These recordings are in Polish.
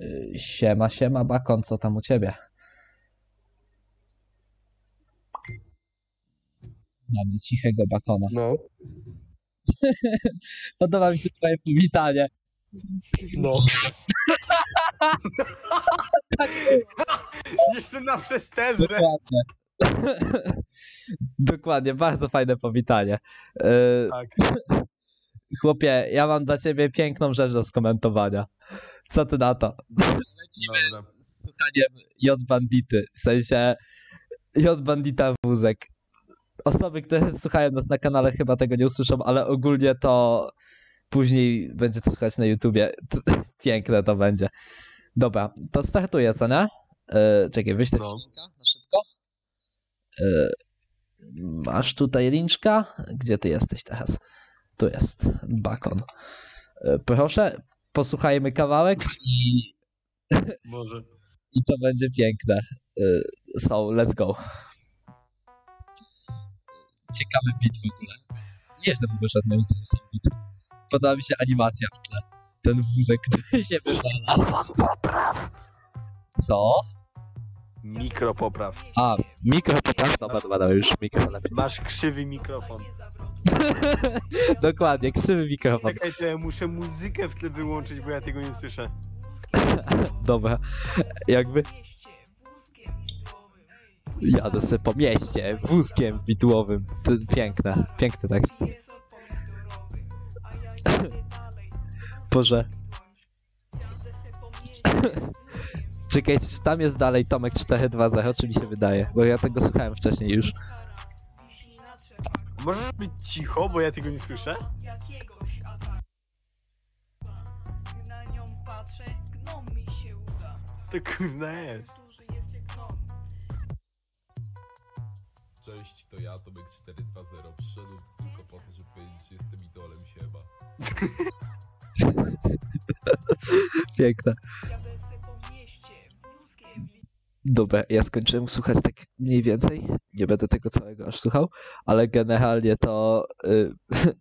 Y, Siema, siema, Bakon, co tam u ciebie? Mamy cichego Bakona. No, Podoba mi się twoje powitanie. no. Jeszcze na przesterze. Dokładnie. Dokładnie, bardzo fajne powitanie. Y, Tak. Chłopie, ja mam dla ciebie piękną rzecz do skomentowania. Co ty na to? Lecimy Dobra. z słuchaniem J Bandity, w sensie J Bandita wózek. Osoby, które słuchają nas na kanale chyba tego nie usłyszą, ale ogólnie to później będzie to słuchać na YouTubie. Piękne to będzie. Dobra, to startuję, co nie? Yy, czekaj, wyślę ci No. linka na szybko. Yy, masz tutaj linczka? Gdzie ty jesteś teraz? Tu jest, Bakon. Yy, proszę, posłuchajmy kawałek i Może. i to będzie piękne. Y, So, let's go. Ciekawy beat w ogóle. Nieźle mu wyszedł moim zdaniem sam beat. Podoba mi się animacja w tle. Ten wózek, który się wywala. popraw. Co? Mikro popraw. A, mikro popraw. Dobra, dobra, dobra, już mikro lepiej. Masz krzywy mikrofon. Dokładnie, krzywy mikrofon. Czekaj, to ja muszę muzykę w tle wyłączyć, bo ja tego nie słyszę. Dobra, jakby... Jadę sobie po mieście, wózkiem widłowym. To piękne, piękny tekst. Boże. Czekajcie, czy tam jest dalej Tomek 420, czy mi się wydaje? Bo ja tego słuchałem wcześniej już. Możesz być cicho, bo ja tego nie słyszę? jakiegoś ataku. Na nią patrzę, gnom mi się uda. To kurna jest. Duży jest jak gnom. Cześć, to ja, Tomek 420. Przyszedłem tu tylko po to, żeby powiedzieć, że jestem idolem siema. Piękne. Jadę Dobra, ja skończyłem słuchać tak mniej więcej. Nie będę tego całego aż słuchał, ale generalnie to y,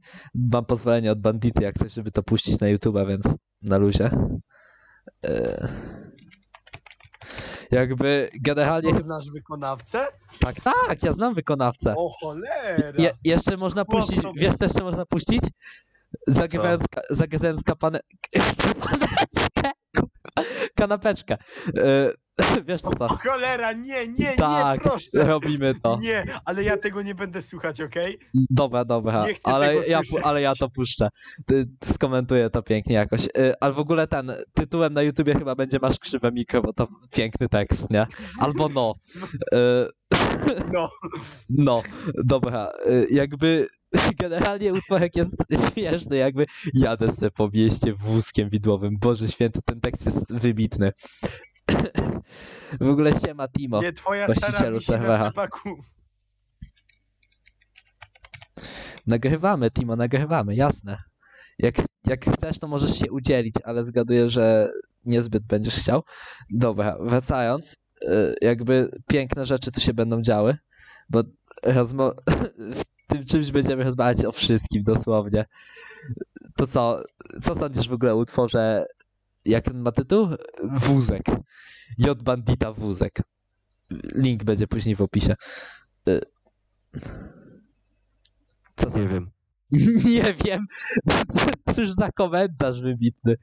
mam pozwolenie od bandity, jak chcesz, żeby to puścić na YouTube, więc na luzie. Y, jakby generalnie. To znasz wykonawcę? Tak, tak, ja znam wykonawcę. O cholera! Je, jeszcze można puścić. Wiesz, co jeszcze można puścić? Zagrywając, ka- zagrywając kapane, kapaneczkę, kurwa, kanapeczkę. Y, wiesz co? O cholera, nie, nie, Tak, nie, proszę! robimy to. Nie, ale ja tego nie będę słuchać, okej? Dobra, dobra, Nie chcę ale tego ja, pu- słyszeć. ale ja to puszczę. Ty, ty skomentuję to pięknie jakoś. Y, Ale w ogóle ten tytułem na YouTubie chyba będzie Masz krzywe mikro, bo to piękny tekst, nie? Albo no. Y, No. No, dobra. y, Jakby generalnie utworek jest śmieszny, jakby jadę sobie po mieście wózkiem widłowym. Boże święty, ten tekst jest wybitny. W ogóle siema Timo. Nie, twoja stara właścicielu serwera. trzepaku. Nagrywamy, Timo, nagrywamy, jasne. Jak, jak chcesz, to możesz się udzielić, ale zgaduję, że niezbyt będziesz chciał. Dobra, wracając, y, jakby piękne rzeczy tu się będą działy, bo rozmo- w tym czymś będziemy rozmawiać o wszystkim dosłownie. To co, co sądzisz w ogóle o utworze, jak on ma tytuł? Wózek. J Bandita Wózek. Link będzie później w opisie. Y, Co za... wiem. Nie wiem. Cóż za komentarz wybitny.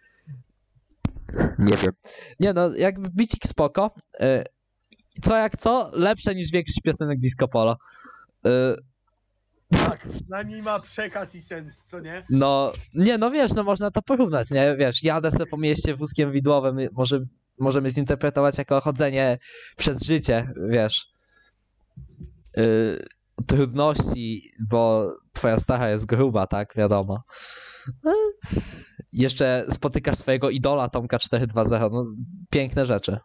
Nie wiem. Nie no, jakby bicik spoko. Y, Co jak co, lepsze niż większość piosenek disco polo. Tak, przynajmniej ma przekaz i sens, co nie? No, nie no wiesz, no można to porównać, nie? Wiesz, jadę sobie po mieście wózkiem widłowym, może, możemy zinterpretować jako chodzenie przez życie, wiesz. Y, trudności, bo twoja stara jest gruba, tak, wiadomo. No, jeszcze spotykasz swojego idola Tomka 420, no piękne rzeczy.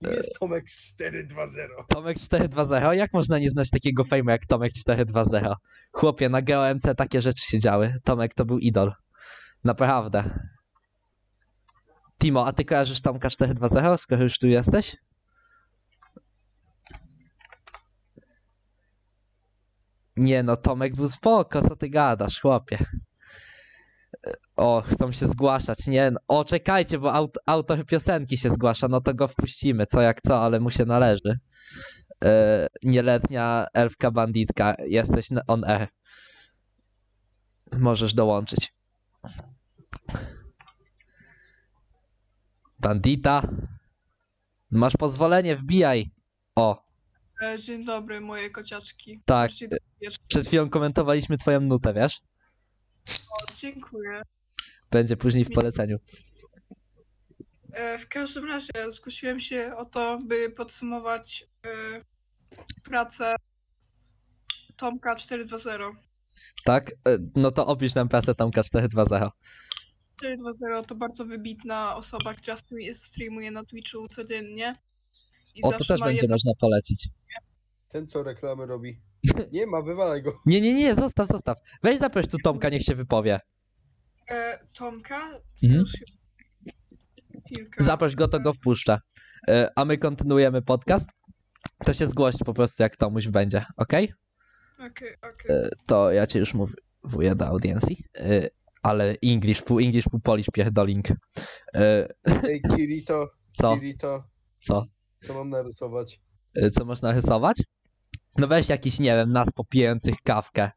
Jest Tomek 420. Tomek 420, jak można nie znać takiego fejmu jak Tomek 420? Chłopie, na GOMC takie rzeczy się działy. Tomek to był idol. Naprawdę. Timo, a ty kojarzysz Tomka 420, skoro już tu jesteś? Nie no, Tomek był spoko, co ty gadasz, chłopie. O, chcą się zgłaszać, nie? O, czekajcie, bo aut autor piosenki się zgłasza, no to go wpuścimy, co jak co, ale mu się należy. E, nieletnia elfka banditka, jesteś on air. Możesz dołączyć. Bandita. Masz pozwolenie, wbijaj. O, E, Dzień dobry, moje kociaczki. tak. Przed chwilą komentowaliśmy twoją nutę, wiesz? O, Dziękuję. Będzie później w poleceniu. E, W każdym razie zgłosiłem się o to, by podsumować e, pracę Tomka 420. Tak? E, No to opisz nam pracę Tomka 420. 420 to bardzo wybitna osoba, która stream- streamuje na Twitchu codziennie. I O, to też będzie jedno- można polecić. Ten co reklamy robi. Nie ma, wywalaj go. Nie, nie, nie, zostaw, zostaw. Weź zaproś tu Tomka, niech się wypowie. E, Tomka? Mhm. Zaproś go, to go wpuszczę. E, A my kontynuujemy podcast. To się zgłoś po prostu, jak Tomuś będzie, ok? Okej, okej. To ja cię już mówię do audiencji. E, Ale English, pół English, pół Polish pierdolink. E, Ej, Kirito, Co? Kirito, Co? co mam narysować? E, Co można rysować? No weź jakiś, nie wiem, nas popijających kawkę.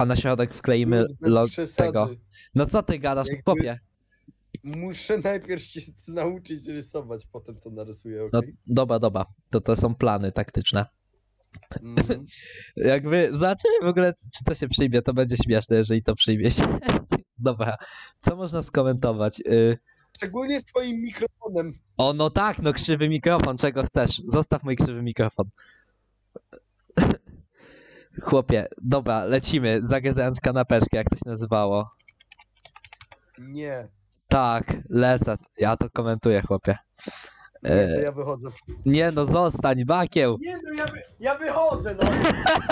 A na środek wkleimy Bez log przesady. tego. No co ty gadasz, Jakby- popie? Muszę najpierw się nauczyć rysować, potem to narysuję, No okej? dobra, dobra. To to są plany taktyczne. Mhm. Jakby zobaczymy w ogóle, czy to się przyjmie, to będzie śmieszne, jeżeli to przyjmie się. Dobra, co można skomentować? Y, Szczególnie z twoim mikrofonem. O, no tak, no krzywy mikrofon, czego chcesz? Zostaw mój krzywy mikrofon. Chłopie, dobra, lecimy. Zagryzając kanapeczkę, jak to się nazywało. Nie, Tak, lecę. Ja to komentuję, chłopie. nie, E, to ja wychodzę. Nie no, zostań, bakieł. Nie no, ja, wy, ja wychodzę, no.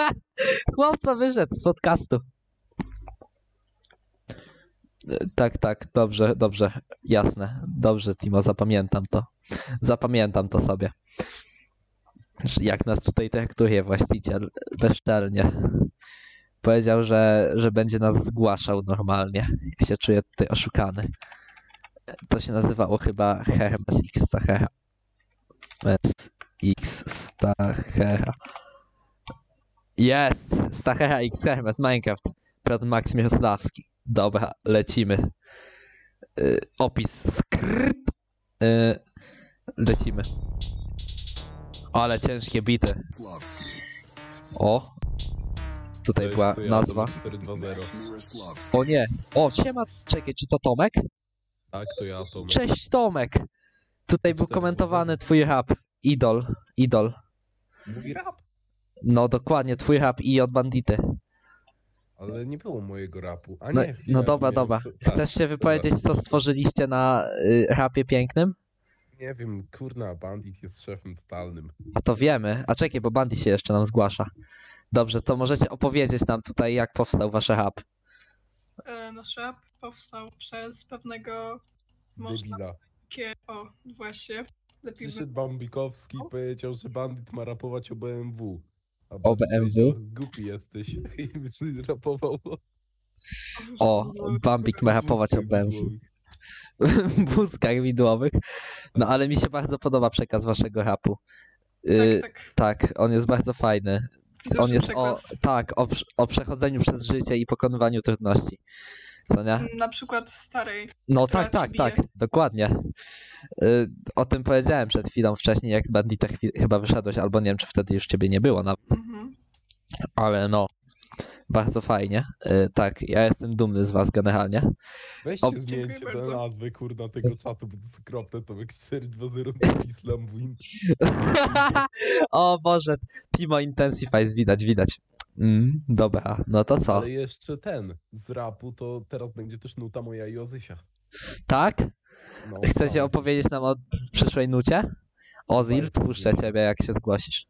Chłopca wyszedł z podcastu. E, Tak, tak, dobrze, dobrze, jasne. Dobrze, Timo, zapamiętam to. Zapamiętam to sobie. Jak nas tutaj traktuje właściciel bezczelnie. Powiedział, że, że będzie nas zgłaszał normalnie. Ja się czuję tutaj oszukany. To się nazywało chyba Hermes X Stachera. Hermes X Stachera. Jest! Stachera X Hermes Minecraft. Piotr Max Mirosławski. Dobra, lecimy. Y, opis skryt. Y, lecimy. Ale ciężkie bity. O! Tutaj była nazwa. Tomek 420. O nie! O, siema! Czekaj, czy to Tomek? Tak, to ja, Tomek. Cześć Tomek! Tutaj był 420. komentowany twój rap. Idol. Idol. Mówi rap. No dokładnie, twój rap i od bandity. Ale nie było mojego rapu. A No, nie, no ja dobra, miałem dobra. tak, Chcesz się wypowiedzieć, co stworzyliście na y, rapie pięknym? Nie wiem, kurna, Bandit jest szefem totalnym. A to wiemy. A czekaj, bo Bandy się jeszcze nam zgłasza. Dobrze, to możecie opowiedzieć nam tutaj, jak powstał wasz rap. E, Nasz rap powstał przez pewnego można Debila. takie... O, właśnie. Lepiej. Przyszedł Bambikowski i powiedział, że Bandit ma rapować o BMW. A O Bandit BMW? powiedział, Głupi jesteś. I rapował o Bambik ma rapować o BMW. Wózkach widłowych. No ale mi się bardzo podoba przekaz waszego rapu. Y, Tak, tak. tak, on jest bardzo fajny. Duży On jest o, tak, o, o przechodzeniu przez życie i pokonywaniu trudności. Co nie? Na przykład starej. No tak, tak, tak, bije. dokładnie. Y, O tym powiedziałem przed chwilą wcześniej, jak bandita chyba wyszedłeś, albo nie wiem, czy wtedy już ciebie nie było, nawet, Mhm. ale no, bardzo fajnie. Y, Tak, ja jestem dumny z was generalnie. Weźcie O, zmieńcie bardzo. nazwę, kurna, tego czatu, bo to jest okropne, to jak 420 Islam Win. o Boże, Timo Intensifies, widać, widać. Mm, dobra, no to co? Ale jeszcze ten, z rapu, to teraz będzie też nuta moja i Ozysia. Tak? No, Chcecie tak. opowiedzieć nam o przyszłej nucie? Ozil, puszczę ciebie, jak się zgłosisz.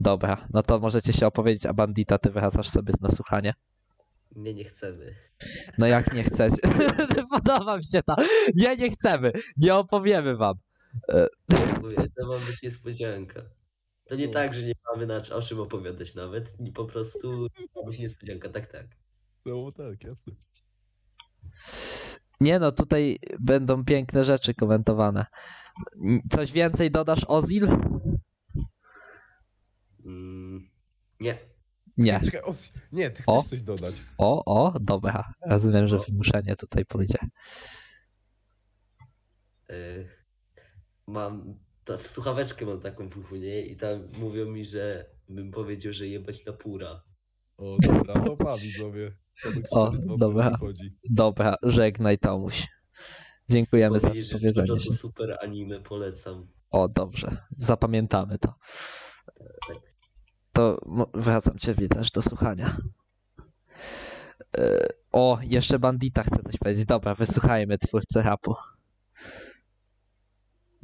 Dobra, no to możecie się opowiedzieć, a bandita ty wracasz sobie z nasłuchanie. Nie, nie chcemy. No jak nie chcecie? Podoba mi się to. Nie, nie chcemy. Nie opowiemy wam. Mówię, to ma być niespodzianka. To nie No. tak, że nie mamy na o czym opowiadać nawet. Po prostu ma być niespodzianka, tak, tak. No tak, jasne. Nie no, tutaj będą piękne rzeczy komentowane. Coś więcej dodasz, Ozil? Mm, nie. Nie. Czekaj, o, nie, ty O. chcesz coś dodać. O, o, dobra. Rozumiem, że O. wymuszenie tutaj pójdzie. Y, mam, ta, w słuchaweczkę mam taką w uchu, nie? I tam mówią mi, że bym powiedział, że jebać na pura. O, dobra, to pa widzowie. To by O, 4-2 dobra. Dobra, żegnaj Tomuś. Dziękujemy za wypowiedzenie to super anime, polecam. O, dobrze. Zapamiętamy to. To wracam ciebie też do słuchania. E, O, jeszcze bandita chce coś powiedzieć. Dobra, wysłuchajmy twórcy rapu.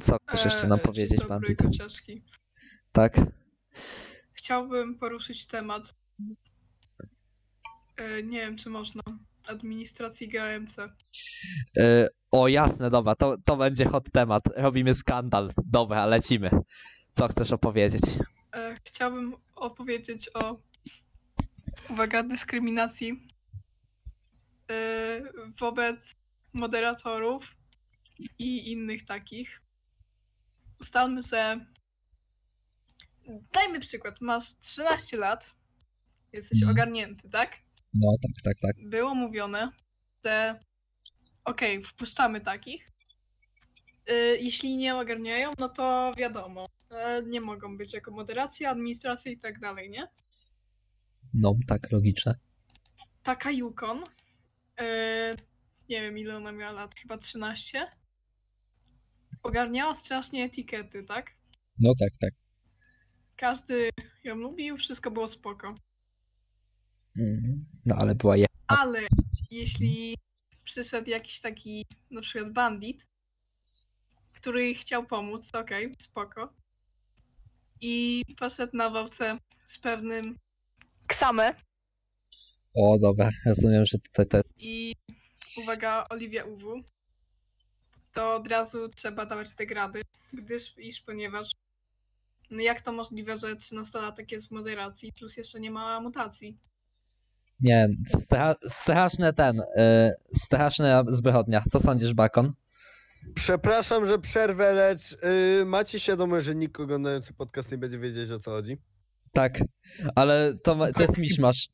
Co chcesz jeszcze nam dzień powiedzieć, kociaczki. Tak? Chciałbym poruszyć temat. E, nie wiem, czy można. Administracji GMC. E, O, jasne, dobra, to, to będzie hot temat. Robimy skandal. Dobra, lecimy. Co chcesz opowiedzieć? E, chciałbym opowiedzieć o, uwaga, dyskryminacji e, wobec moderatorów i innych takich. Ustalmy, że dajmy przykład, masz 13 lat, jesteś Mhm. ogarnięty, tak? No, tak, tak, tak. Było mówione, że okej, wpuszczamy takich. Y, jeśli nie ogarniają, no to wiadomo, nie mogą być jako moderacja, administracja i tak dalej, nie? No, tak, logiczne. Taka Yukon, e, nie wiem ile ona miała lat, chyba 13, ogarniała strasznie etykiety, tak? No, tak, tak. Każdy ją lubił, wszystko było spoko. Mhm. No, ale była je... Ale jeśli przyszedł jakiś taki na przykład bandit, który chciał pomóc, okej, spoko. I poszedł na walce z pewnym Ksame O, dobra, rozumiem, że tutaj te... i uwaga, Oliwia UW, to od razu trzeba dawać te grady, gdyż iż ponieważ no jak to możliwe, że 13-latek jest w moderacji, plus jeszcze nie ma mutacji. Nie, stra... straszne ten, y... straszna zbrodnia. Co sądzisz, Bakon? Przepraszam, że przerwę, lecz y, macie świadomość, że nikt oglądający podcast nie będzie wiedzieć o co chodzi. Tak, ale to, ma... to jest miszmasz.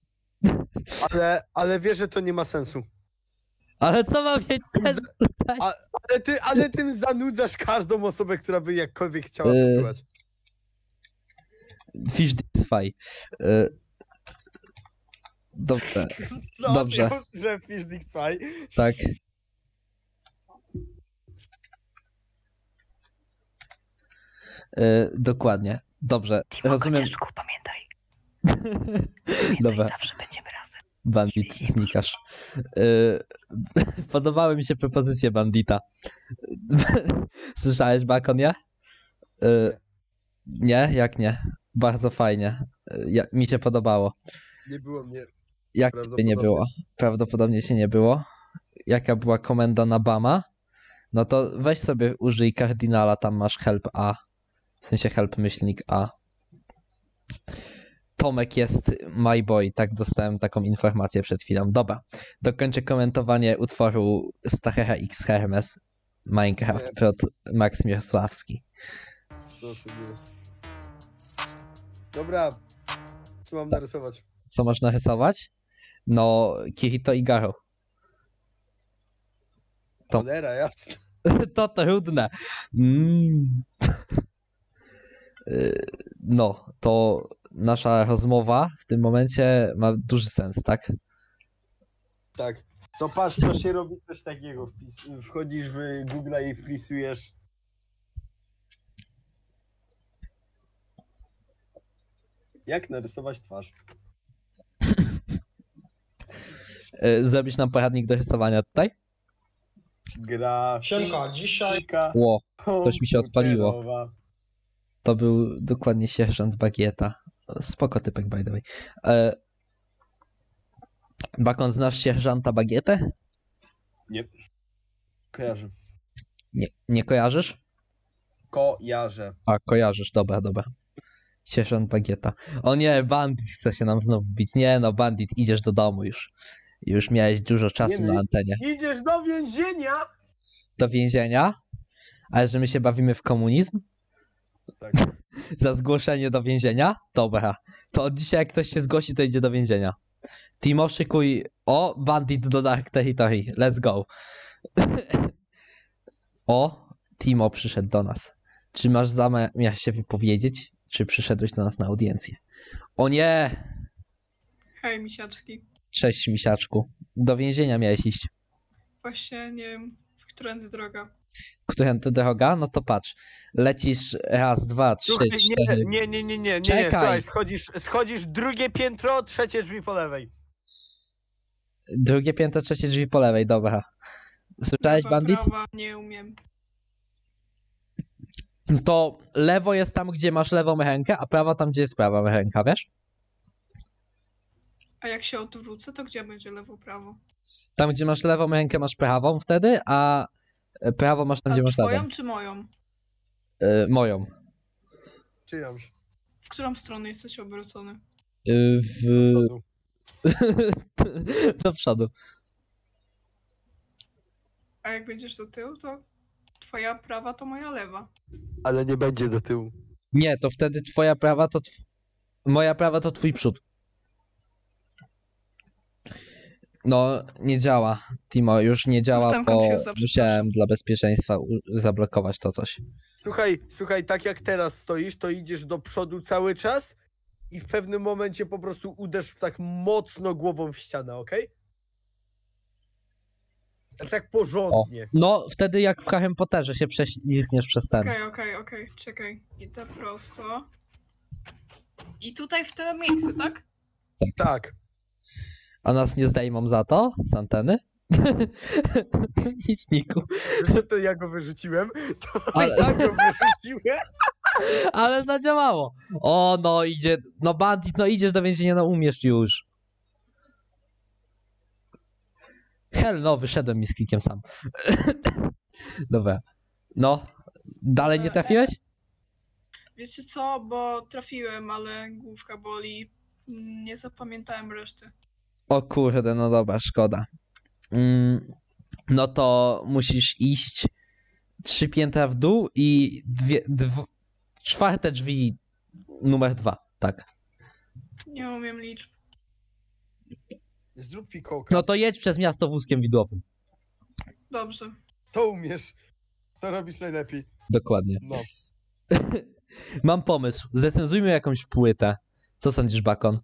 Ale, ale wiesz, że to nie ma sensu. Ale co ma mieć sens tutaj? Ale, ty, ale tym zanudzasz każdą osobę, która by jakkolwiek chciała to Y. słuchać. Fish Disfy. Y... Dobrze, Co? dobrze. Usłyszałem Fish 2. tak. Y... Dokładnie. Dobrze, rozumiem. pamiętaj. Dobra. Zawsze będziemy razem. Bandit, znikasz. Y, Podobały mi się propozycje bandita. Słyszałeś, Bakon, nie? Y, Nie, jak nie? Bardzo fajnie. Ja, mi się podobało. Nie było mnie. Jak nie było? Prawdopodobnie się nie było. Jaka była komenda na Bama? No to weź sobie użyj kardynala, tam masz help A. W sensie help myślnik A. Tomek jest my boy, tak dostałem taką informację przed chwilą. Dobra, dokończę komentowanie utworu Stachecha X Hermes Minecraft Nie. prot Max Mirosławski. Dobra. Co mam narysować? Co można rysować? No, Kirito i Garo. To- Cholera, jasne. To trudne. Mm. Y, No, to nasza rozmowa w tym momencie ma duży sens, tak? Tak. To patrz, to się robi coś takiego. Wpis, wchodzisz w Google i wpisujesz. Jak narysować twarz? Y, Zrobisz nam poradnik do rysowania tutaj? Gra. Siemka, dzisiaj Ło, coś mi się odpaliło. To był dokładnie sierżant Bagieta. Spoko typek, by the way. E... Bakon, znasz sierżanta Bagietę? Kojarzę. Nie, nie kojarzysz? Kojarzę. A, kojarzysz, dobra, dobra. Sierżant Bagieta. O nie, bandit chce się nam znowu bić. Nie no, bandit, idziesz do domu już. Już miałeś dużo czasu Nie, na nie. antenie. Idziesz do więzienia! Do więzienia? Ale że my się bawimy w komunizm? Tak. Za zgłoszenie do więzienia? Dobra. To od dzisiaj jak ktoś się zgłosi, to idzie do więzienia. Timo, szykuj. O, bandit do Dark Territory. Let's go. o, Timo przyszedł do nas. Czy masz zamiar się wypowiedzieć? Czy przyszedłeś do nas na audiencję? O nie! Hej, misiaczki. Cześć, misiaczku. Do więzienia miałeś iść. Właśnie nie wiem, w którędy droga. Którędy droga? No to patrz. Lecisz raz, dwa, trzy, Słuchaj, cztery. nie, nie, nie, nie, nie, nie, nie, Czekaj. słuchaj, schodzisz, schodzisz drugie piętro, trzecie drzwi po lewej. Drugie piętro, trzecie drzwi po lewej, dobra. Słyszałeś, Prawa, bandit? prawa, nie umiem. To lewo jest tam, gdzie masz lewą rękę, a prawa tam, gdzie jest prawa ręka, wiesz? A jak się odwrócę, to gdzie będzie lewo, prawo? Tam, gdzie masz lewą rękę, masz prawą wtedy, a prawo masz tam, A gdzie masz twoją czy moją? Y, moją. Czyjąś. W którą stronę jesteś obrócony? Y, w... Do przodu. A jak będziesz do tyłu, to twoja prawa to moja lewa. Ale nie będzie do tyłu. Nie, to wtedy twoja prawa to... Tw... Moja prawa to twój przód. No, nie działa, Timo, już nie działa, Jestem bo musiałem dla bezpieczeństwa u- zablokować to coś. Słuchaj, słuchaj, tak jak teraz stoisz, to idziesz do przodu cały czas i w pewnym momencie po prostu uderz tak mocno głową w ścianę, okej? A Tak porządnie. No, wtedy jak w Harry Potterze się prześlizgniesz przez ten. Okej, okej, okej, czekaj. Idę prosto. I tutaj w to miejsce, tak? Tak. A nas nie zdejmą za to z anteny? Nic niku. Że to ja go wyrzuciłem, to Ale- ja go wyrzuciłem. Ale zadziałało. O, no idzie. No bandit, no idziesz do więzienia, no umiesz już. Hell no, wyszedłem mi z klikiem sam. Dobra. No, dalej nie trafiłeś? Wiecie co, bo trafiłem, ale główka boli. Nie zapamiętałem reszty. O kurde, no dobra, szkoda. Mm, no to musisz iść trzy piętra w dół i dwie, dw, czwarte drzwi numer dwa, tak. Nie umiem liczb. Zrób fikołka. No to jedź przez miasto wózkiem widłowym. Dobrze. To umiesz. To robisz najlepiej. Dokładnie. No. Mam pomysł. Zrecenzujmy jakąś płytę. Co sądzisz, Bakon?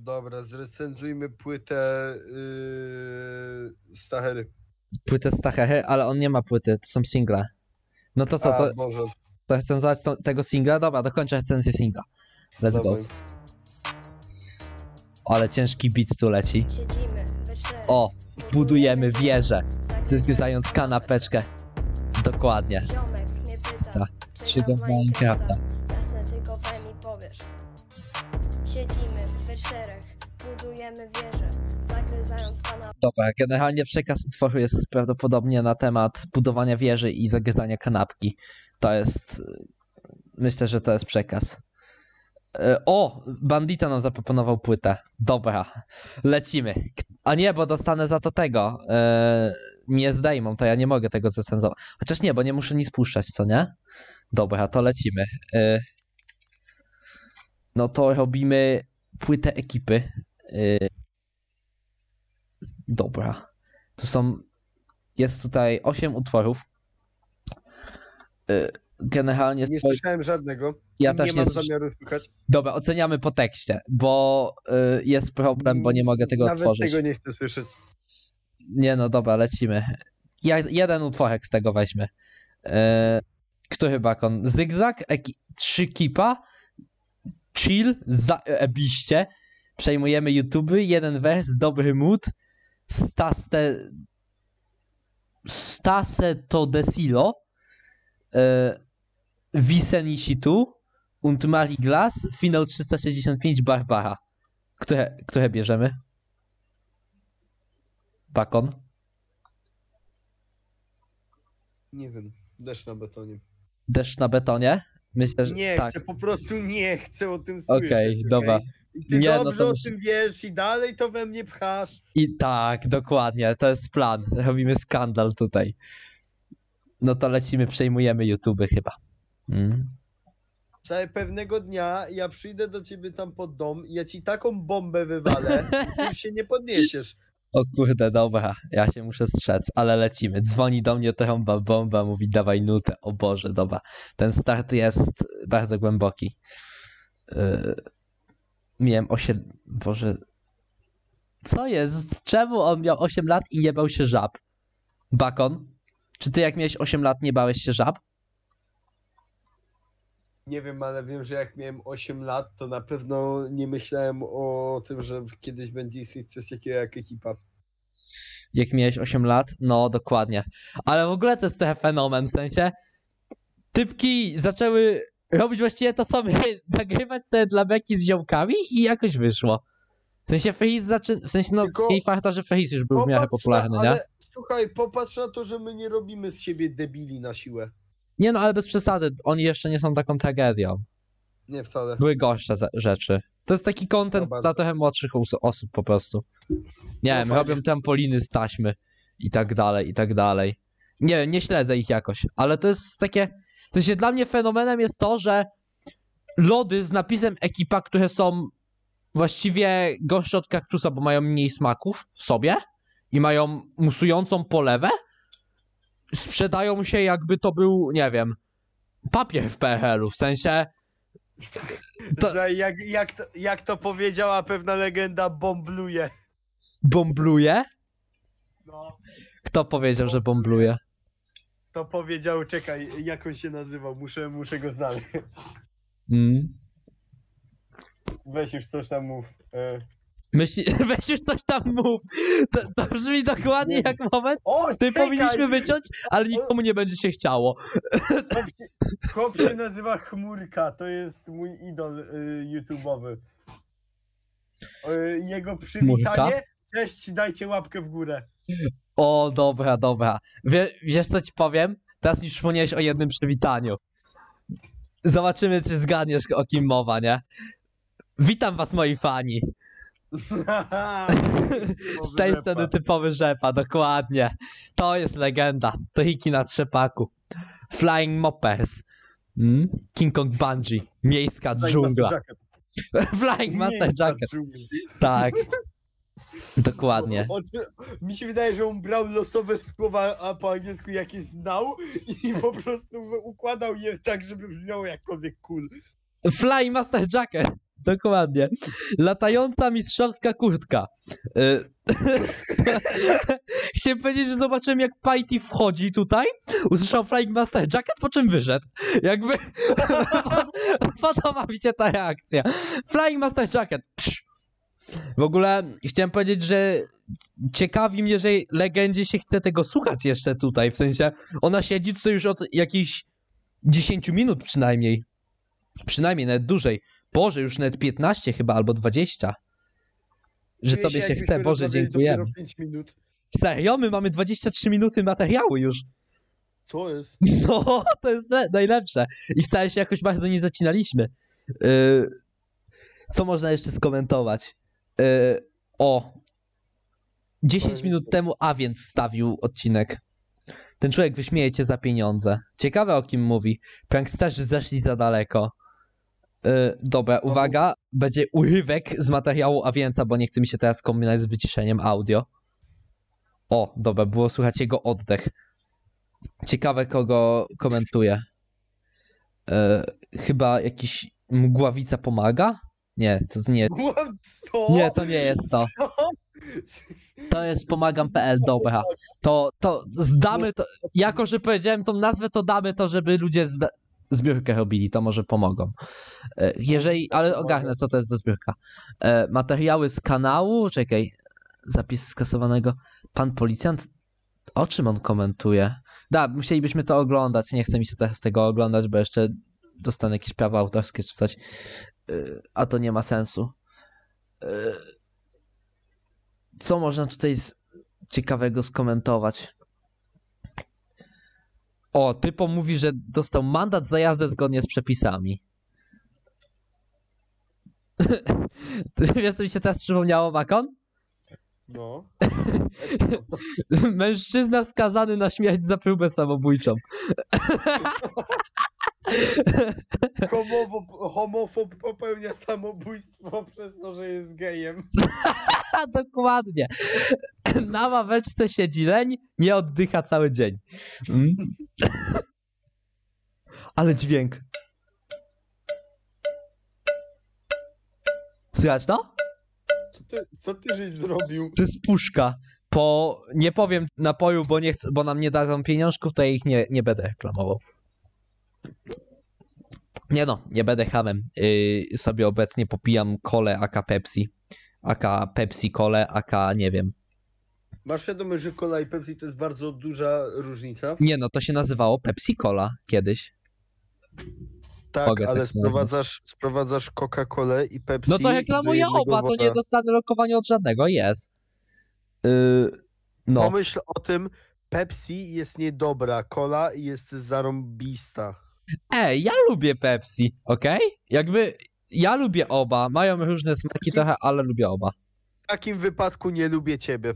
Dobra, zrecenzujmy płytę yy, Stachery. Płytę Stachery, ale on nie ma płyty, to są single. No to co, A, to, Boże. to recenzować to, tego singla? Dobra, dokończę recenzję singla. Let's go. Dawaj. Ale ciężki beat tu leci. O, budujemy wieżę, zyskując kanapeczkę. Dokładnie. Ziomek mnie pyta, Ta, czy do Minecrafta. Dobra, generalnie przekaz utworu jest prawdopodobnie na temat budowania wieży i zagryzania kanapki. To jest. Myślę, że to jest przekaz. E, O! Bandita nam zaproponował płytę. Dobra, lecimy. A nie, bo dostanę za to tego. E, mnie zdejmą, to ja nie mogę tego zrecenzować. Chociaż nie, bo nie muszę nic puszczać, co nie? Dobra, to lecimy. E, no to robimy płytę ekipy. E, Dobra. To są. Jest tutaj 8 utworów. Y, Generalnie Nie słyszałem żadnego. ja nie też nie mam zamiaru słuchać. Dobra, oceniamy po tekście, bo y, jest problem, bo nie mogę tego Nawet otworzyć. tego nie chcę słyszeć. Nie no, dobra, lecimy. Ja, jeden utworek z tego weźmy. E, który bakon? Zygzak, eki, trzy kipa, chill, za, ebiście, przejmujemy YouTube, jeden wers, dobry mood, staste, stase to desilo, e, Visenisitu, und Mari Glass, finał 365 Barbara. Które, które bierzemy? Bakon? Nie wiem. Deszcz na betonie. Deszcz na betonie? Myślę, że Nie tak. chcę, po prostu nie chcę o tym słyszeć. Okej, dobra. I ty Nie, no dobrze to o tym wiesz i dalej to we mnie pchasz. I tak, dokładnie, to jest plan. Robimy skandal tutaj. No to lecimy, przejmujemy YouTube chyba. Mm. Że pewnego dnia ja przyjdę do ciebie tam pod dom i ja ci taką bombę wywalę ty już się nie podniesiesz. O kurde, dobra, ja się muszę strzec, ale lecimy. Dzwoni do mnie trąba bomba, mówi dawaj nutę. O Boże, dobra. Ten start jest bardzo głęboki. Yy, miałem 8... Boże... Co jest? Czemu on miał 8 lat i nie bał się żab? Bakon? Czy ty jak miałeś 8 lat nie bałeś się żab? Nie wiem, ale wiem, że jak miałem 8 lat, to na pewno nie myślałem o tym, że kiedyś będzie istnieć coś takiego jak ekipa. Jak miałeś 8 lat? No, dokładnie. Ale w ogóle to jest trochę fenomen, w sensie typki zaczęły robić właściwie to, my, nagrywać sobie dla beki z ziomkami i jakoś wyszło. W sensie Freeze zaczyna, w sensie no, Tylko- jej farta, że Freeze już był w miarę Popatrz popularny, na, nie? ale słuchaj, popatrz na to, że my nie robimy z siebie debili na siłę. Nie no, ale bez przesady, oni jeszcze nie są taką tragedią. Nie wcale. Były gorsze rzeczy. To jest taki content Dobra. dla trochę młodszych os- osób po prostu. Nie wiem, fajnie. robią trampoliny z taśmy i tak dalej, i tak dalej. Nie wiem, nie śledzę ich jakoś, ale to jest takie... W sensie dla mnie fenomenem jest to, że lody z napisem ekipa, które są właściwie gorsze od kaktusa, bo mają mniej smaków w sobie i mają musującą polewę, sprzedają się jakby to był, nie wiem, papier w PRL-u, w sensie... To- Że jak, jak, to, jak to powiedziała pewna legenda, bombluje. Bombluje? No. Kto powiedział, że bombluje? To powiedział, czekaj, jak on się nazywał, muszę, muszę go znaleźć. Mm. Weź już coś tam mów. E. Myśli, weź już coś tam mów. To, to brzmi dokładnie Nie. jak moment. O, Ty czekaj! powinniśmy wyciąć, ale nikomu nie będzie się chciało. Chłop się, chłop się nazywa Chmurka, to jest mój idol y, YouTube'owy. Y, jego przywitanie, cześć, dajcie łapkę w górę. O, dobra, dobra. Wie, wiesz co ci powiem? Teraz mi przypomniałeś o jednym przywitaniu. Zobaczymy, czy zgadniesz o kim mowa, nie? Witam was, moi fani. Z tej sceny typowy rzepa, dokładnie. To jest legenda. To hiki na trzepaku. Flying Moppers. Mm? King Kong Bungee. Miejska dżungla. Flying Master Jacket. Tak. Dokładnie. O, czy- mi się wydaje, że on brał losowe słowa, a po angielsku jakie znał i po prostu układał je tak, żeby brzmiało jakkolwiek cool. Flying Master Jacket. Dokładnie. Latająca mistrzowska kurtka. Y, Chciałem powiedzieć, że zobaczyłem jak Piety wchodzi tutaj, usłyszał Flying Master Jacket, po czym wyszedł. Jakby podoba mi się ta reakcja. Flying Master Jacket. Psz. W ogóle chciałem powiedzieć, że ciekawi mnie, że legendzie się chce tego słuchać jeszcze tutaj. W sensie ona siedzi tutaj już od jakichś 10 minut przynajmniej. Przynajmniej nawet dłużej. Boże, już nawet 15 chyba albo 20. Że Czuję tobie się jakbyśmy chce, Boże, rozmawiali dziękujemy. dopiero pięć minut. Serio? My mamy 23 minuty materiału już. Co jest? No, to jest le- najlepsze. I wcale się jakoś bardzo nie zacinaliśmy. Yy, co można jeszcze skomentować? Yy, o. 10 minut temu A więc wstawił odcinek. Ten człowiek wyśmieje cię za pieniądze. Ciekawe o kim mówi. Pranksterzy zeszli za daleko. Yy, dobra, uwaga. Będzie urywek z materiału A więca, bo nie chce mi się teraz kombinować z wyciszeniem audio. O, dobra, było słychać jego oddech. Ciekawe, kogo komentuje. E, chyba jakiś mgławica pomaga? Nie, to nie. Co? Nie, to nie jest to. Co? To jest pomagam.pl, dobra. To, to zdamy to. Jako, że powiedziałem tą nazwę, to damy to, żeby ludzie zda- zbiórkę robili, to może pomogą. E, Jeżeli, ale ogarnę, co to jest za zbiórka. E, Materiały z kanału, czekaj, zapis skasowanego. Pan policjant, o czym on komentuje? Da, musielibyśmy to oglądać, nie chce mi się teraz tego oglądać, bo jeszcze dostanę jakieś prawa autorskie czy coś, a to nie ma sensu. E, Co można tutaj z ciekawego skomentować? O, typo mówi, że dostał mandat za jazdę zgodnie z przepisami. Wiesz, co mi się teraz przypomniało, Bakon? No. Mężczyzna skazany na śmierć za próbę samobójczą. Homofob, homofob popełnia samobójstwo przez to, że jest gejem. Dokładnie. Na ławeczce siedzi leń, nie oddycha cały dzień. Mm. Ale dźwięk. Słychać to? Co ty, co ty żeś zrobił? To jest puszka. Po, nie powiem napoju, bo nie chcę, bo nam nie dadzą pieniążków, to ja ich nie, nie będę reklamował. Nie no, nie będę hamem. Yy, sobie obecnie popijam kole aka Pepsi. Aka Pepsi kole, aka nie wiem. Masz świadomość, że cola i Pepsi to jest bardzo duża różnica? Nie no, to się nazywało Pepsi Cola kiedyś. Tak, Mogę ale tak sprowadzasz, sprowadzasz Coca-Colę i Pepsi. No to reklamuję oba, to nie dostanę lokowania od żadnego, jest. Yy, no, Pomyśl o tym, Pepsi jest niedobra, cola jest zarąbista. Ej, ja lubię Pepsi, okej? Jakby, ja lubię oba, mają różne smaki trochę, ale lubię oba. W takim wypadku nie lubię ciebie.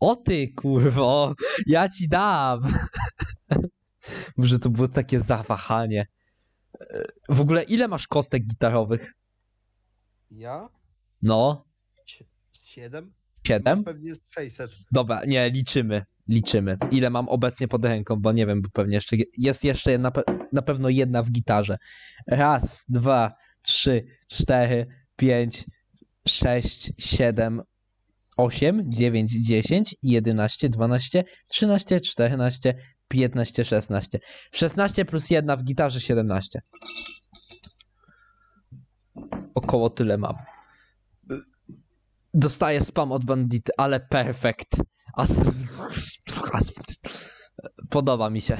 O ty, kurwo, ja ci dam. Może to było takie zawahanie. W ogóle, ile masz kostek gitarowych? Ja? No, Siedem? siedem? Pewnie jest 600. Dobra, nie, liczymy. Liczymy. Ile mam obecnie pod ręką, bo nie wiem, bo pewnie jest jeszcze pe- na pewno jedna w gitarze. Raz, dwa, trzy, cztery, pięć, sześć, siedem, osiem, dziewięć, dziesięć, jedenaście, dwanaście, trzynaście, czternaście, piętnaście, szesnaście. Szesnaście plus jedna w gitarze, siedemnaście. Około tyle mam. Dostaję spam od bandity, ale perfekt. As... as- Podoba mi się.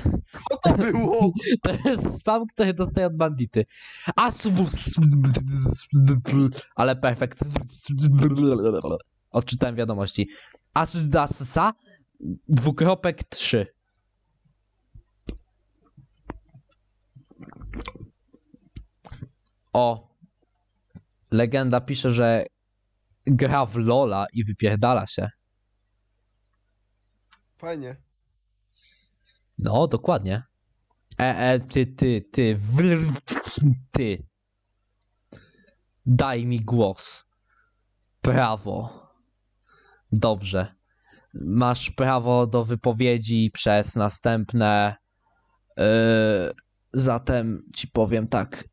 Co to było? To jest spam, który dostaję od bandity. As... Ale perfekt. Odczytałem wiadomości. Asdasa dwukropek 3. O. Legenda pisze, że gra w Lola i wypierdala się. Fajnie. No, dokładnie. E, e, ty, ty, ty, ty. Daj mi głos. Prawo. Dobrze. Masz prawo do wypowiedzi przez następne. Yy, zatem ci powiem tak.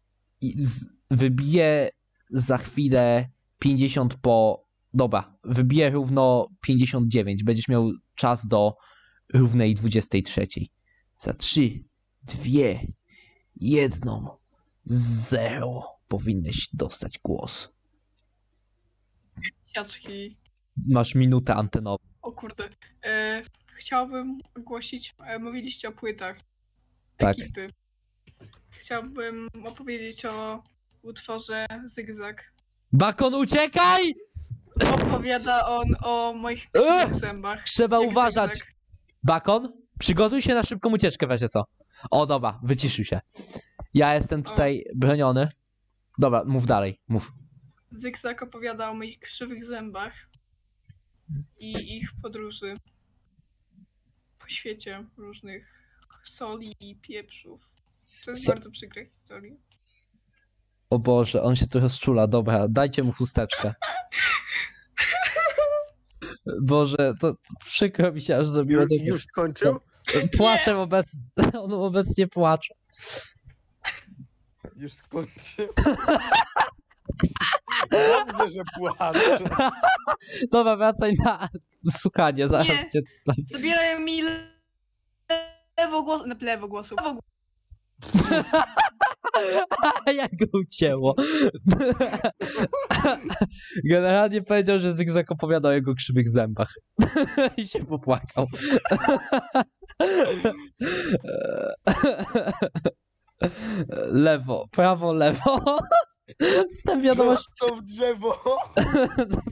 Wybiję za chwilę 50 po. Dobra, wybiję równo 59. Będziesz miał czas do równej 23. Za 3, 2, 1, 0 powinieneś dostać głos. Siaczki. Masz minutę antenową. O kurde. E, chciałbym ogłosić, e, mówiliście o płytach Tak. ekipy. Chciałbym opowiedzieć o utworze Zygzak. Bakon, uciekaj! Opowiada on o moich krzywych zębach. Trzeba jak uważać. zygzak. Bakon, przygotuj się na szybką ucieczkę, weźcie co. O, dobra, wyciszył się. Ja jestem tutaj broniony. Dobra, mów dalej, mów. Zygzak opowiada o moich krzywych zębach i ich podróży po świecie różnych soli i pieprzów. To jest bardzo przykra historia. O Boże, on się tu rozczula, dobra, dajcie mu chusteczkę. Boże, to, to przykro mi się aż zrobiło. Już, już skończył? Płaczę obecnie, on obecnie płacze. Już skończył. Dobrze, że płacze. Dobra, wracaj na słuchanie, zaraz Nie. cię tam... Zabierają mi le- lewo głos... No, lewo głosu. Lewo głosu. Jak go ucięło. Generalnie powiedział, że Zygzak opowiadał o jego krzywych zębach. I się popłakał. Lewo, prawo, lewo. Dostałem wiadomość, Prosto w drzewo.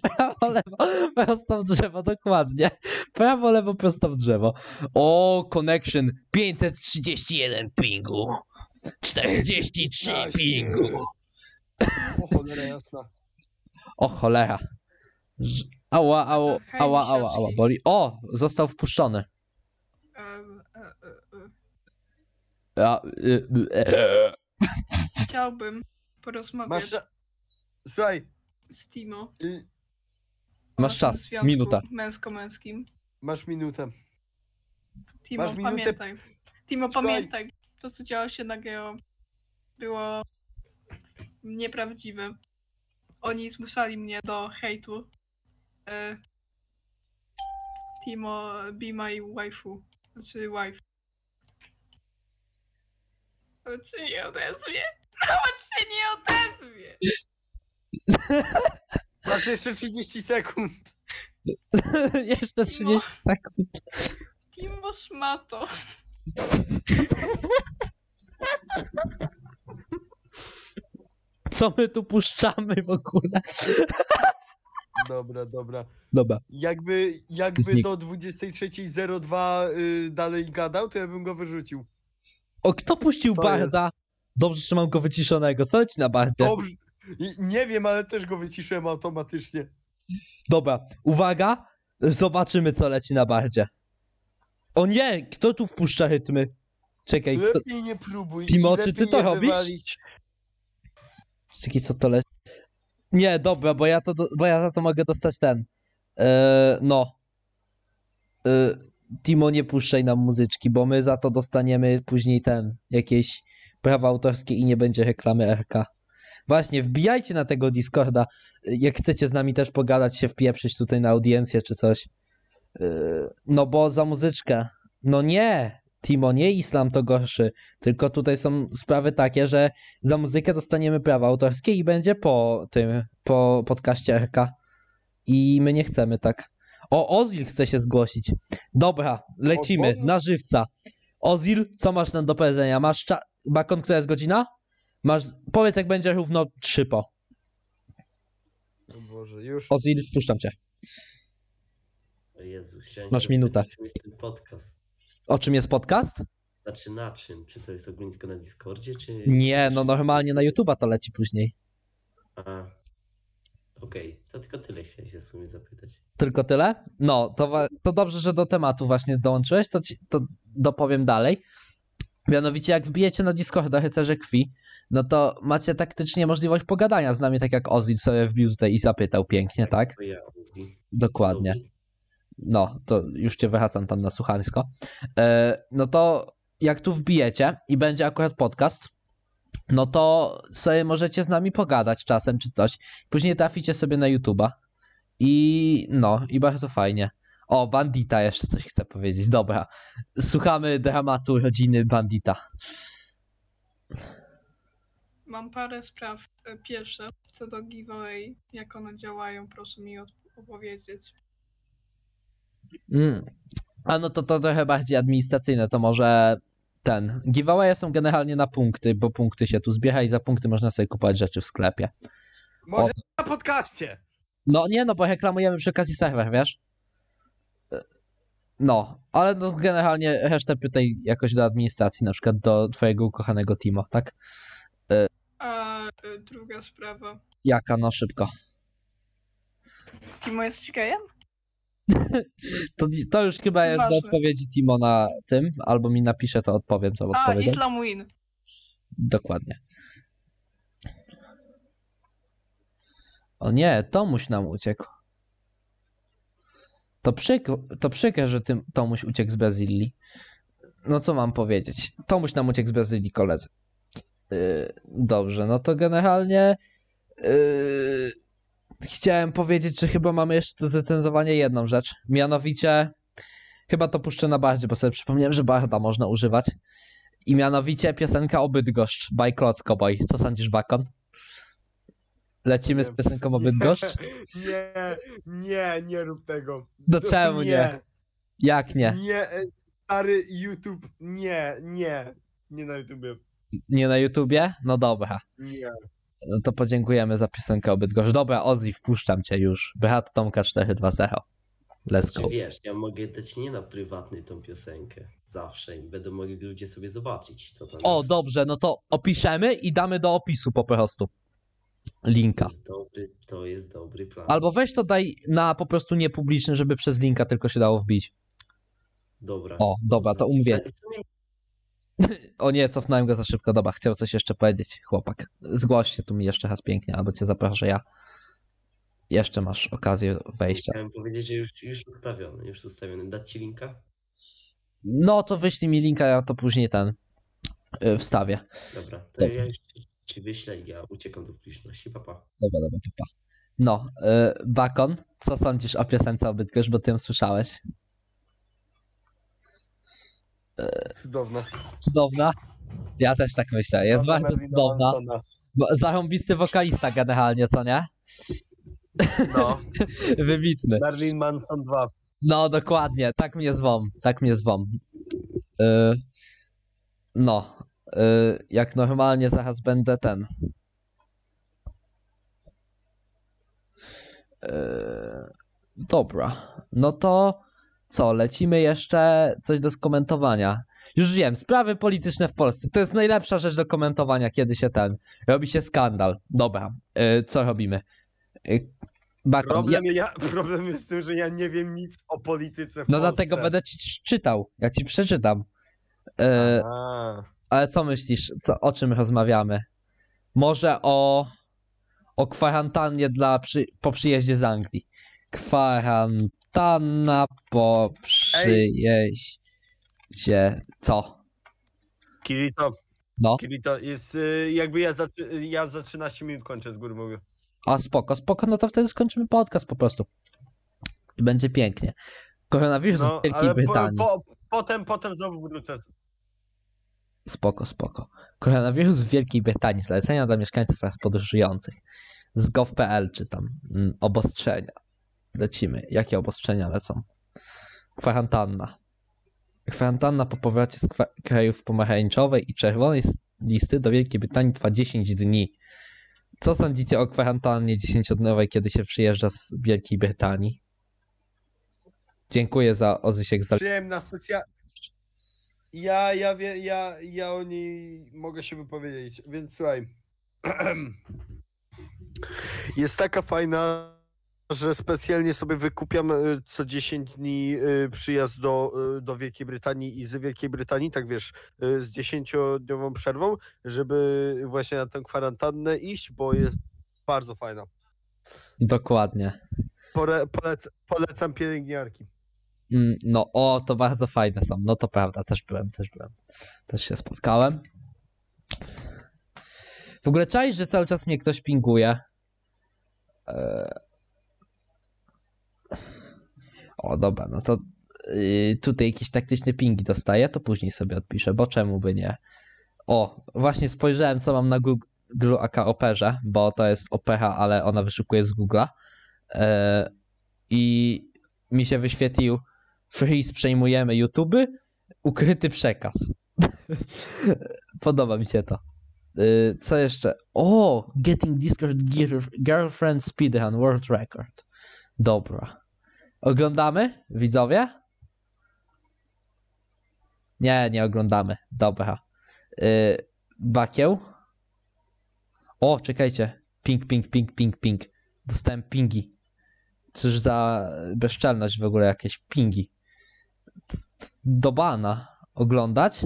prawo, lewo, prosto w drzewo, dokładnie. Prawo, lewo, prosto w drzewo. O, connection 531 pingu. 43 pingu. O cholera jasna. O cholera. Ała, ała, ała, ała, ała, boli. O, został wpuszczony. E, e, e. Ja, y, y. Chciałbym porozmawiać Masz... Słuchaj, z Timo. y, Masz czas, minuta. Męsko-męskim. masz minutę. Timo, Masz minutę- pamiętaj. Timo, Słuchaj. pamiętaj. To, co działo się na Geo, było nieprawdziwe. Oni zmuszali mnie do hejtu. E, Timo, be my waifu. Znaczy wife. Nawet się nie odezwie. Nawet się nie odezwie. Masz jeszcze 30 sekund. Jeszcze 30 sekund. Timo szmato. Co my tu puszczamy w ogóle? Dobra, dobra. Dobra. Jakby, jakby Znik- do 23.02 y, dalej gadał, to ja bym go wyrzucił. O, kto puścił Co Barda? Dobrze, że mam go wyciszonego. Co leci na Bardzie? Dobrze. Nie wiem, ale też go wyciszyłem automatycznie. Dobra, uwaga. Zobaczymy, co leci na Bardzie. O nie, kto tu wpuszcza rytmy? Czekaj, kto... Lepiej nie próbuj. Timo, czy ty to robisz? wywalić. Czekaj, co to leci? Nie, dobra, bo ja to, bo ja za to mogę dostać ten. Eee, no. Eee, Timo, nie puszczaj nam muzyczki, bo my za to dostaniemy później ten, jakieś prawa autorskie i nie będzie reklamy RK. Właśnie, wbijajcie na tego Discorda, jak chcecie z nami też pogadać, się wpieprzyć tutaj na audiencję czy coś. Eee, no bo za muzyczkę. No nie, Timo, nie islam to gorszy, tylko tutaj są sprawy takie, że za muzykę dostaniemy prawa autorskie i będzie po tym, po podcaście RK. I my nie chcemy tak. O, Ozil chce się zgłosić. Dobra, lecimy, na żywca. Ozil, co masz nam do powiedzenia? Masz cza... Bakon, która jest godzina? Masz, powiedz jak będzie równo 3 po. O Boże, już. Ozil, wpuszczam cię. Jezu, chciałem Masz minutę. podcast. O czym jest podcast? Znaczy na czym? Czy to jest ogólnie tylko na Discordzie, czy... Nie, no normalnie na YouTube'a to leci później. A. Okej, to tylko tyle chciałem się w sumie zapytać. Tylko tyle? No, to, to dobrze, że do tematu właśnie dołączyłeś, to, ci, to dopowiem dalej. Mianowicie, jak wbijecie na Discorda Rycerze Krwi, no to macie taktycznie możliwość pogadania z nami, tak jak Ozil sobie wbił tutaj i zapytał pięknie, tak? To ja. Dokładnie. No, to już cię wychacam tam na słuchanisko. E, no to jak tu wbijecie i będzie akurat podcast, no to sobie możecie z nami pogadać czasem czy coś. Później traficie sobie na YouTube'a i no, i bardzo fajnie. O, Bandita jeszcze coś chce powiedzieć. Dobra. Słuchamy dramatu rodziny Bandita. Mam parę spraw. E, Pierwsze, co do giveaway, jak one działają, proszę mi od- opowiedzieć. Mm. A no to, to trochę bardziej administracyjne, to może ten. Giveawaye są generalnie na punkty, bo punkty się tu zbiera i za punkty można sobie kupować rzeczy w sklepie. Może O. na podcaście. No nie, no bo reklamujemy przy okazji serwer, wiesz? No, ale no generalnie resztę pytaj jakoś do administracji, na przykład do twojego ukochanego Timo, tak? A e, druga sprawa. Jaka, no szybko. Timo jest gejem? To, to już chyba jest do Ważne. odpowiedzi Timo na tym, albo mi napisze, to odpowiem, co A, odpowiedział. Islam Win. Dokładnie. O nie, Tomuś nam uciekł. To przykro, to przykre, że tym Tomuś uciekł z Brazylii. No co mam powiedzieć? Tomuś nam uciekł z Brazylii, koledzy. Yy, dobrze, no to generalnie yy, chciałem powiedzieć, że chyba mamy jeszcze do zrecenzowania jedną rzecz. Mianowicie chyba to puszczę na bardzie, bo sobie przypomniałem, że barda można używać. I mianowicie piosenka o Bydgoszcz by Boy. Co sądzisz, Bakon? Lecimy z Nie. piosenką o Bydgoszcz? Nie, nie, nie rób tego. Do czemu nie? Jak nie? Nie, e, stary YouTube, nie, nie. Nie na YouTubie. Nie na YouTubie? No dobra. Nie. No to podziękujemy za piosenkę o Bydgoszcz. Dobra, Ozzy, wpuszczam cię już. Brat Tomka 420. Let's go. wiesz, ja mogę dać nie na prywatny tą piosenkę. Zawsze i będą mogli ludzie sobie zobaczyć, co tam O, jest. dobrze, no to opiszemy i damy do opisu po prostu. linka. To jest dobry, to jest dobry plan. Albo weź to daj na po prostu niepubliczny, żeby przez linka tylko się dało wbić. Dobra. O, dobra, to umówię. O nie, cofnąłem go za szybko. Dobra, chciał coś jeszcze powiedzieć, chłopak. Zgłoś się tu mi jeszcze raz pięknie, albo cię zaproszę ja. Jeszcze masz okazję wejścia. Chciałem powiedzieć, że już, już ustawiony, już ustawiony. Dać ci linka? No to wyślij mi linka, ja to później ten y, wstawię. Dobra, to Dobra. ja ci- wyślę i ja uciekam do publiczności. Papa. Dobra, dobra, papa. No, y, Bakon, co sądzisz o piosence o Bydgoszcz, bo ty ją słyszałeś? Cudowne. Cudowna? Ja też tak myślę, jest Cudowna bardzo cudowna. Bo- Zarąbisty wokalista generalnie, co nie? No, Wybitny. Marilyn Manson 2. No, dokładnie, tak mnie zwą, tak mnie zwą. Y, no, y, jak normalnie zaraz będę ten. Y, dobra, no to co, lecimy jeszcze coś do skomentowania. Już wiem, sprawy polityczne w Polsce. To jest najlepsza rzecz do komentowania, kiedy się ten. Robi się skandal. Dobra, y, co robimy? Y, Bakon, ja, Problem, ja, problem jest w tym, że ja nie wiem nic o polityce w no Polsce. dlatego będę ci czytał. Ja ci przeczytam. Y, A, ale co myślisz? Co, o czym rozmawiamy? Może o, o kwarantannie dla przy, po przyjeździe z Anglii. Kwarantanna po przyjeździe. Co? Kirito, No, Kirito, jest y, jakby ja za, ja za 13 minut kończę z góry mówię. a spoko, spoko, no to wtedy skończymy podcast po prostu. Będzie pięknie. Koronawirus No, w Wielkiej ale po, Brytanii. po, potem, potem znowu wrócę. Spoko, spoko. Koronawirus w Wielkiej Brytanii. Zalecenia dla mieszkańców oraz podróżujących. Z gov.pl czytam. Mm, Obostrzenia. Lecimy. Jakie obostrzenia lecą? Kwarantanna. Kwarantanna po powrocie z krajów pomarańczowej i czerwonej listy do Wielkiej Brytanii trwa 10 dni. Co sądzicie o kwarantannie 10-dniowej, kiedy się przyjeżdża z Wielkiej Brytanii? Dziękuję za Ozysiek za Przyjemna specja... Ja, ja, wie, ja, ja o niej mogę się wypowiedzieć, więc słuchaj. Jest taka fajna, że specjalnie sobie wykupiam y, co 10 dni y, przyjazd do, y, do Wielkiej Brytanii i z Wielkiej Brytanii, tak wiesz, z 10-dniową przerwą, żeby właśnie na tę kwarantannę iść, bo jest bardzo fajna. Dokładnie. Pore, polec, polecam pielęgniarki. Mm, No, o, to bardzo fajne są. No to prawda, też byłem, też byłem. Też się spotkałem. W ogóle czaisz, że cały czas mnie ktoś pinguje. Eee... O, dobra, no to yy, tutaj jakieś taktyczne pingi dostaję, to później sobie odpiszę, bo czemu by nie? O, właśnie spojrzałem, co mam na Google AK Operze, bo to jest Opera, ale ona wyszukuje z Google'a. Eee, I mi się wyświetlił Freeze przejmujemy YouTube, ukryty przekaz. Podoba mi się to. Y, Co jeszcze? O! Getting Discord Girlfriend Speedrun World Record. Dobra. Oglądamy, widzowie? Nie, nie oglądamy. Dobra. Y, Bakieł? O, czekajcie. Ping, ping, ping, ping, ping. Dostałem pingi. Cóż za bezczelność w ogóle jakieś pingi. Do bana oglądać?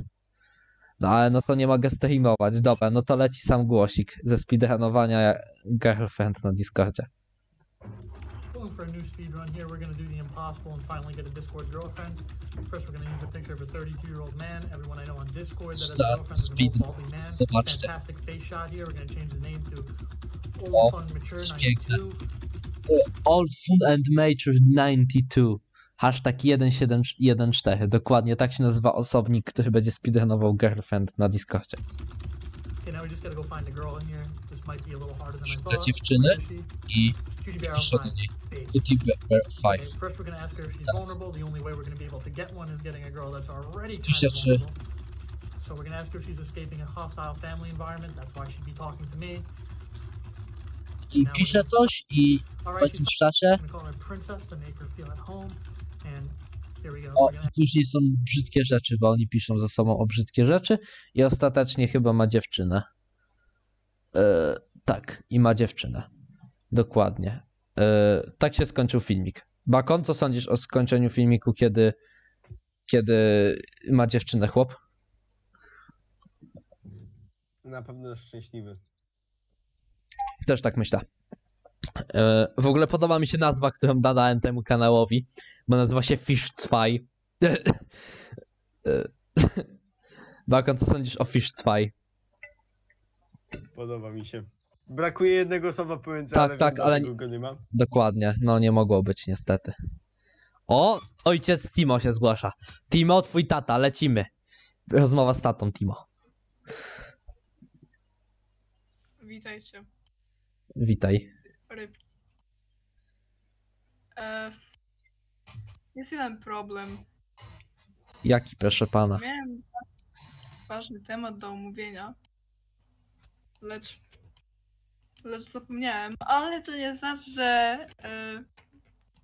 No ale no to nie mogę streamować. Dobra, no to leci sam głosik ze speedrunowania girlfriend na Discordzie. Going for a new speed run here, we're going to do the impossible and finally get a Discord girlfriend. First, we're going to use a picture of a 32 year old man. Everyone I know on Discord that has a girlfriend is an old balding man. zobaczcie. Fantastic face shot here. We're going to change the name to O, Old Fun Mature to piękne. 92. All Fun and Mature 92. Hashtag 1714. Dokładnie tak się nazywa osobnik, który będzie speedrunował girlfriend na Discordzie. Szuka dziewczyny? I pisze do niej. Cutie Bear Okay, 5. first, we're going to ask her if she's vulnerable. The only way we're going to be able to get one is getting a girl that's already kind Pisze, czy-. So we're to ask her if she's escaping a hostile family environment. That's why she'd be talking to me. I pisze coś i w she's czasie O, i później są brzydkie rzeczy, bo oni piszą ze sobą o brzydkie rzeczy i ostatecznie chyba ma dziewczynę. E, Tak, i ma dziewczynę. Dokładnie. E, tak się skończył filmik. Bakon, co sądzisz o skończeniu filmiku, kiedy, kiedy ma dziewczynę chłop? Na pewno szczęśliwy. Też tak myślę. E, w ogóle podoba mi się nazwa, którą dodałem temu kanałowi, bo nazywa się Fish 2. E, Bakon, co sądzisz o Fish 2? Podoba mi się. Brakuje jednego słowa pomiędzy, Tak, ale tak, wiem, ale- dlaczego go nie ma. Dokładnie, no nie mogło być niestety. O, ojciec Timo się zgłasza. Timo, twój tata, lecimy. Rozmowa z tatą Timo. Witajcie. Witaj. Ryb. E, jest jeden problem. Jaki proszę pana? Miałem ważny temat do omówienia, lecz, lecz zapomniałem, ale to nie znaczy, że, e,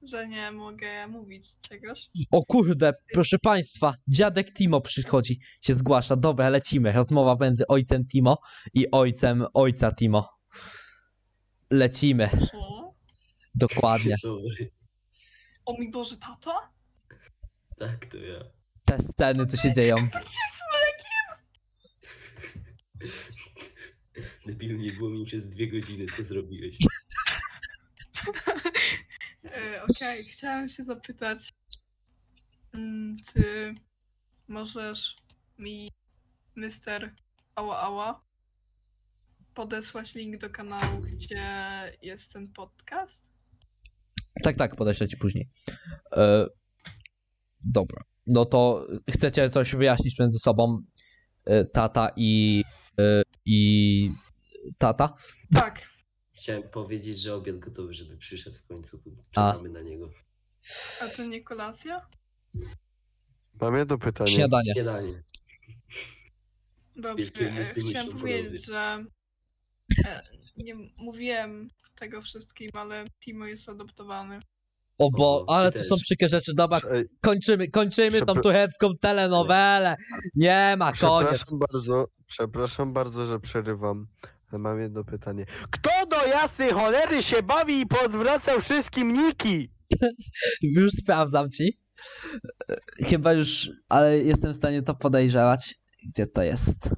że nie mogę mówić czegoś. O kurde, proszę państwa, dziadek Timo przychodzi, się zgłasza. Dobra, lecimy. Rozmowa między ojcem Timo i ojcem ojca Timo. Lecimy, Co? dokładnie. Dobry. O mój Boże, tato? Tak, to ja. Te sceny, co się dzieją. Patrzcie, słodek! Debilu, nie było mi przez dwie godziny, co zrobiłeś. E, Okej, chciałem się zapytać, mm, czy możesz mi, Mister Ała Ała, podesłać link do kanału, gdzie jest ten podcast? Tak, tak, podeślę ci później. E, dobra. No to chcecie coś wyjaśnić między sobą, e, tata i, e, i tata? Tak, Chciałem powiedzieć, że obiad gotowy, żeby przyszedł w końcu. A. Czekamy na niego. a to nie kolacja? Mam jedno pytanie. Śniadanie. Śniadanie. Dobrze, Wielkie chciałem myślą powiedzieć, że nie mówiłem tego wszystkim, ale Timo jest adoptowany. O bo, ale to są przykre rzeczy. Dobra, kończymy, kończymy tą turecką telenowelę. Nie ma, koniec. Przepraszam bardzo, przepraszam bardzo, że przerywam. Ale mam jedno pytanie. Kto do jasnej cholery się bawi i podwracał wszystkim niki? Już sprawdzam ci. E, Chyba już, ale jestem w stanie to podejrzewać. Gdzie to jest?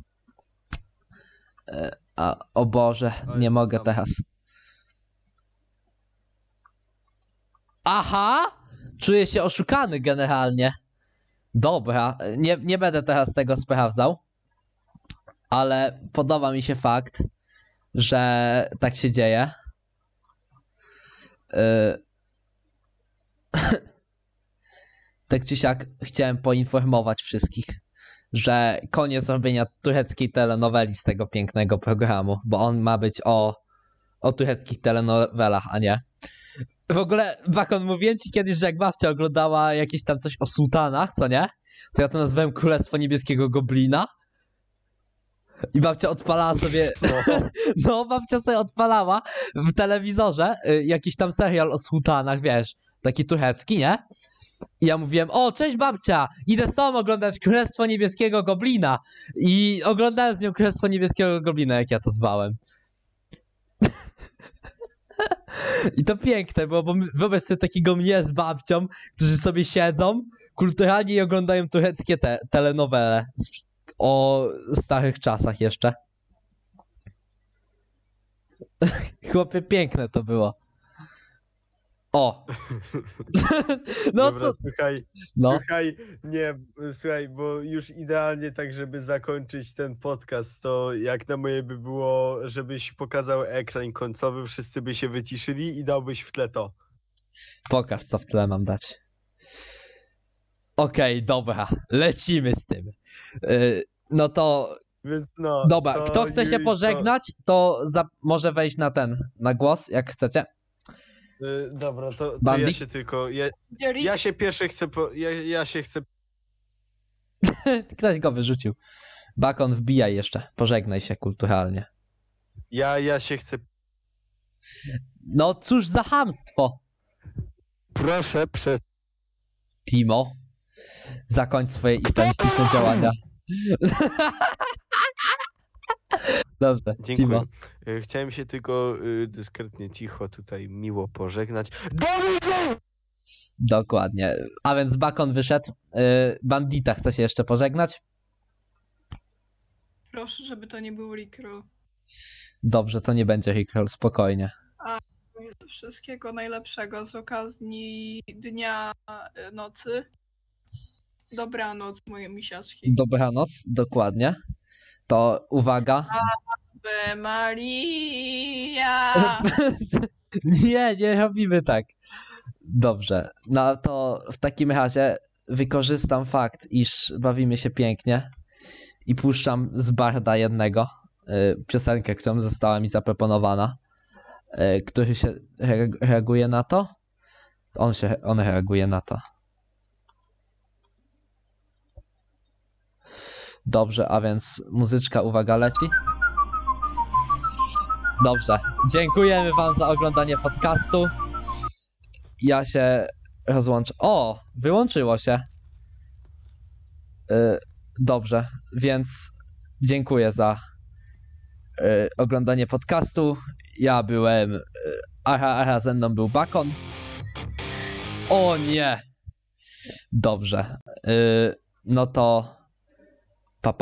A, o Boże, nie mogę teraz. Aha! Czuję się oszukany generalnie. Dobra, nie, nie będę teraz tego sprawdzał. Ale podoba mi się fakt, że tak się dzieje. E, tak czy siak chciałem poinformować wszystkich, że koniec robienia tureckiej telenoweli z tego pięknego programu, bo on ma być o, o tureckich telenowelach, a nie. W ogóle, Bakon, mówiłem ci kiedyś, że jak babcia oglądała jakieś tam coś o sułtanach, co nie? To ja to nazwałem Królestwo Niebieskiego Goblina. I babcia odpalała sobie no, babcia sobie odpalała w telewizorze y, jakiś tam serial o sułtanach, wiesz, taki turecki, nie? I ja mówiłem, o, cześć babcia, idę tobą oglądać Królestwo Niebieskiego Goblina. I oglądałem z nią Królestwo Niebieskiego Goblina, jak ja to zwałem. I to piękne było, bo wyobraź sobie takiego mnie z babcią, którzy sobie siedzą kulturalnie i oglądają tureckie te telenowele o starych czasach jeszcze. Chłopie, piękne to było. O! no Dobra, to. słuchaj, No, słuchaj, nie, słuchaj, bo już idealnie tak, żeby zakończyć ten podcast, to jak na moje by było, żebyś pokazał ekran końcowy, wszyscy by się wyciszyli i dałbyś w tle to. pokaż, co w tle mam dać. Okej, dobra, lecimy z tym. Yy, no to, Więc no. dobra, to kto chce się pożegnać, to za, może wejść na ten, na głos, jak chcecie. Y, dobra, to, to ja Bandit? się tylko. Ja, Jerry, ja się pierwszy chcę. Po, ja, ja się chcę. Ktoś go wyrzucił. Bakon, wbijaj jeszcze, pożegnaj się kulturalnie. Ja, ja się chcę. No cóż za hamstwo, Proszę przez. Timo. Zakończ swoje islamistyczne działania. Dobrze, Dziękuję. Timo. Y, Chciałem się tylko y, dyskretnie, cicho tutaj miło pożegnać. Do widzenia! Dokładnie. A więc Bakon wyszedł. Y, Bandita chce się jeszcze pożegnać. Proszę, żeby to nie był Rickroll. Dobrze, to nie będzie Rickroll, spokojnie. Wszystkiego najlepszego z okazji dnia, nocy. Dobranoc, moje misiaczki. Dobranoc, dokładnie. To uwaga. Ave Maria! Nie, nie robimy tak. Dobrze. No to w takim razie wykorzystam fakt, iż bawimy się pięknie i puszczam z Barda jednego y, piosenkę, którą została mi zaproponowana. Y, który się re- reaguje na to? On się on reaguje na to. Dobrze, a więc muzyczka, uwaga, leci. Dobrze. Dziękujemy Wam za oglądanie podcastu. Ja się rozłączę. O, wyłączyło się. Y, dobrze, więc dziękuję za y, oglądanie podcastu. Ja byłem. y, Aha, aha, ze mną był Bakon. O nie! Dobrze. Y, no to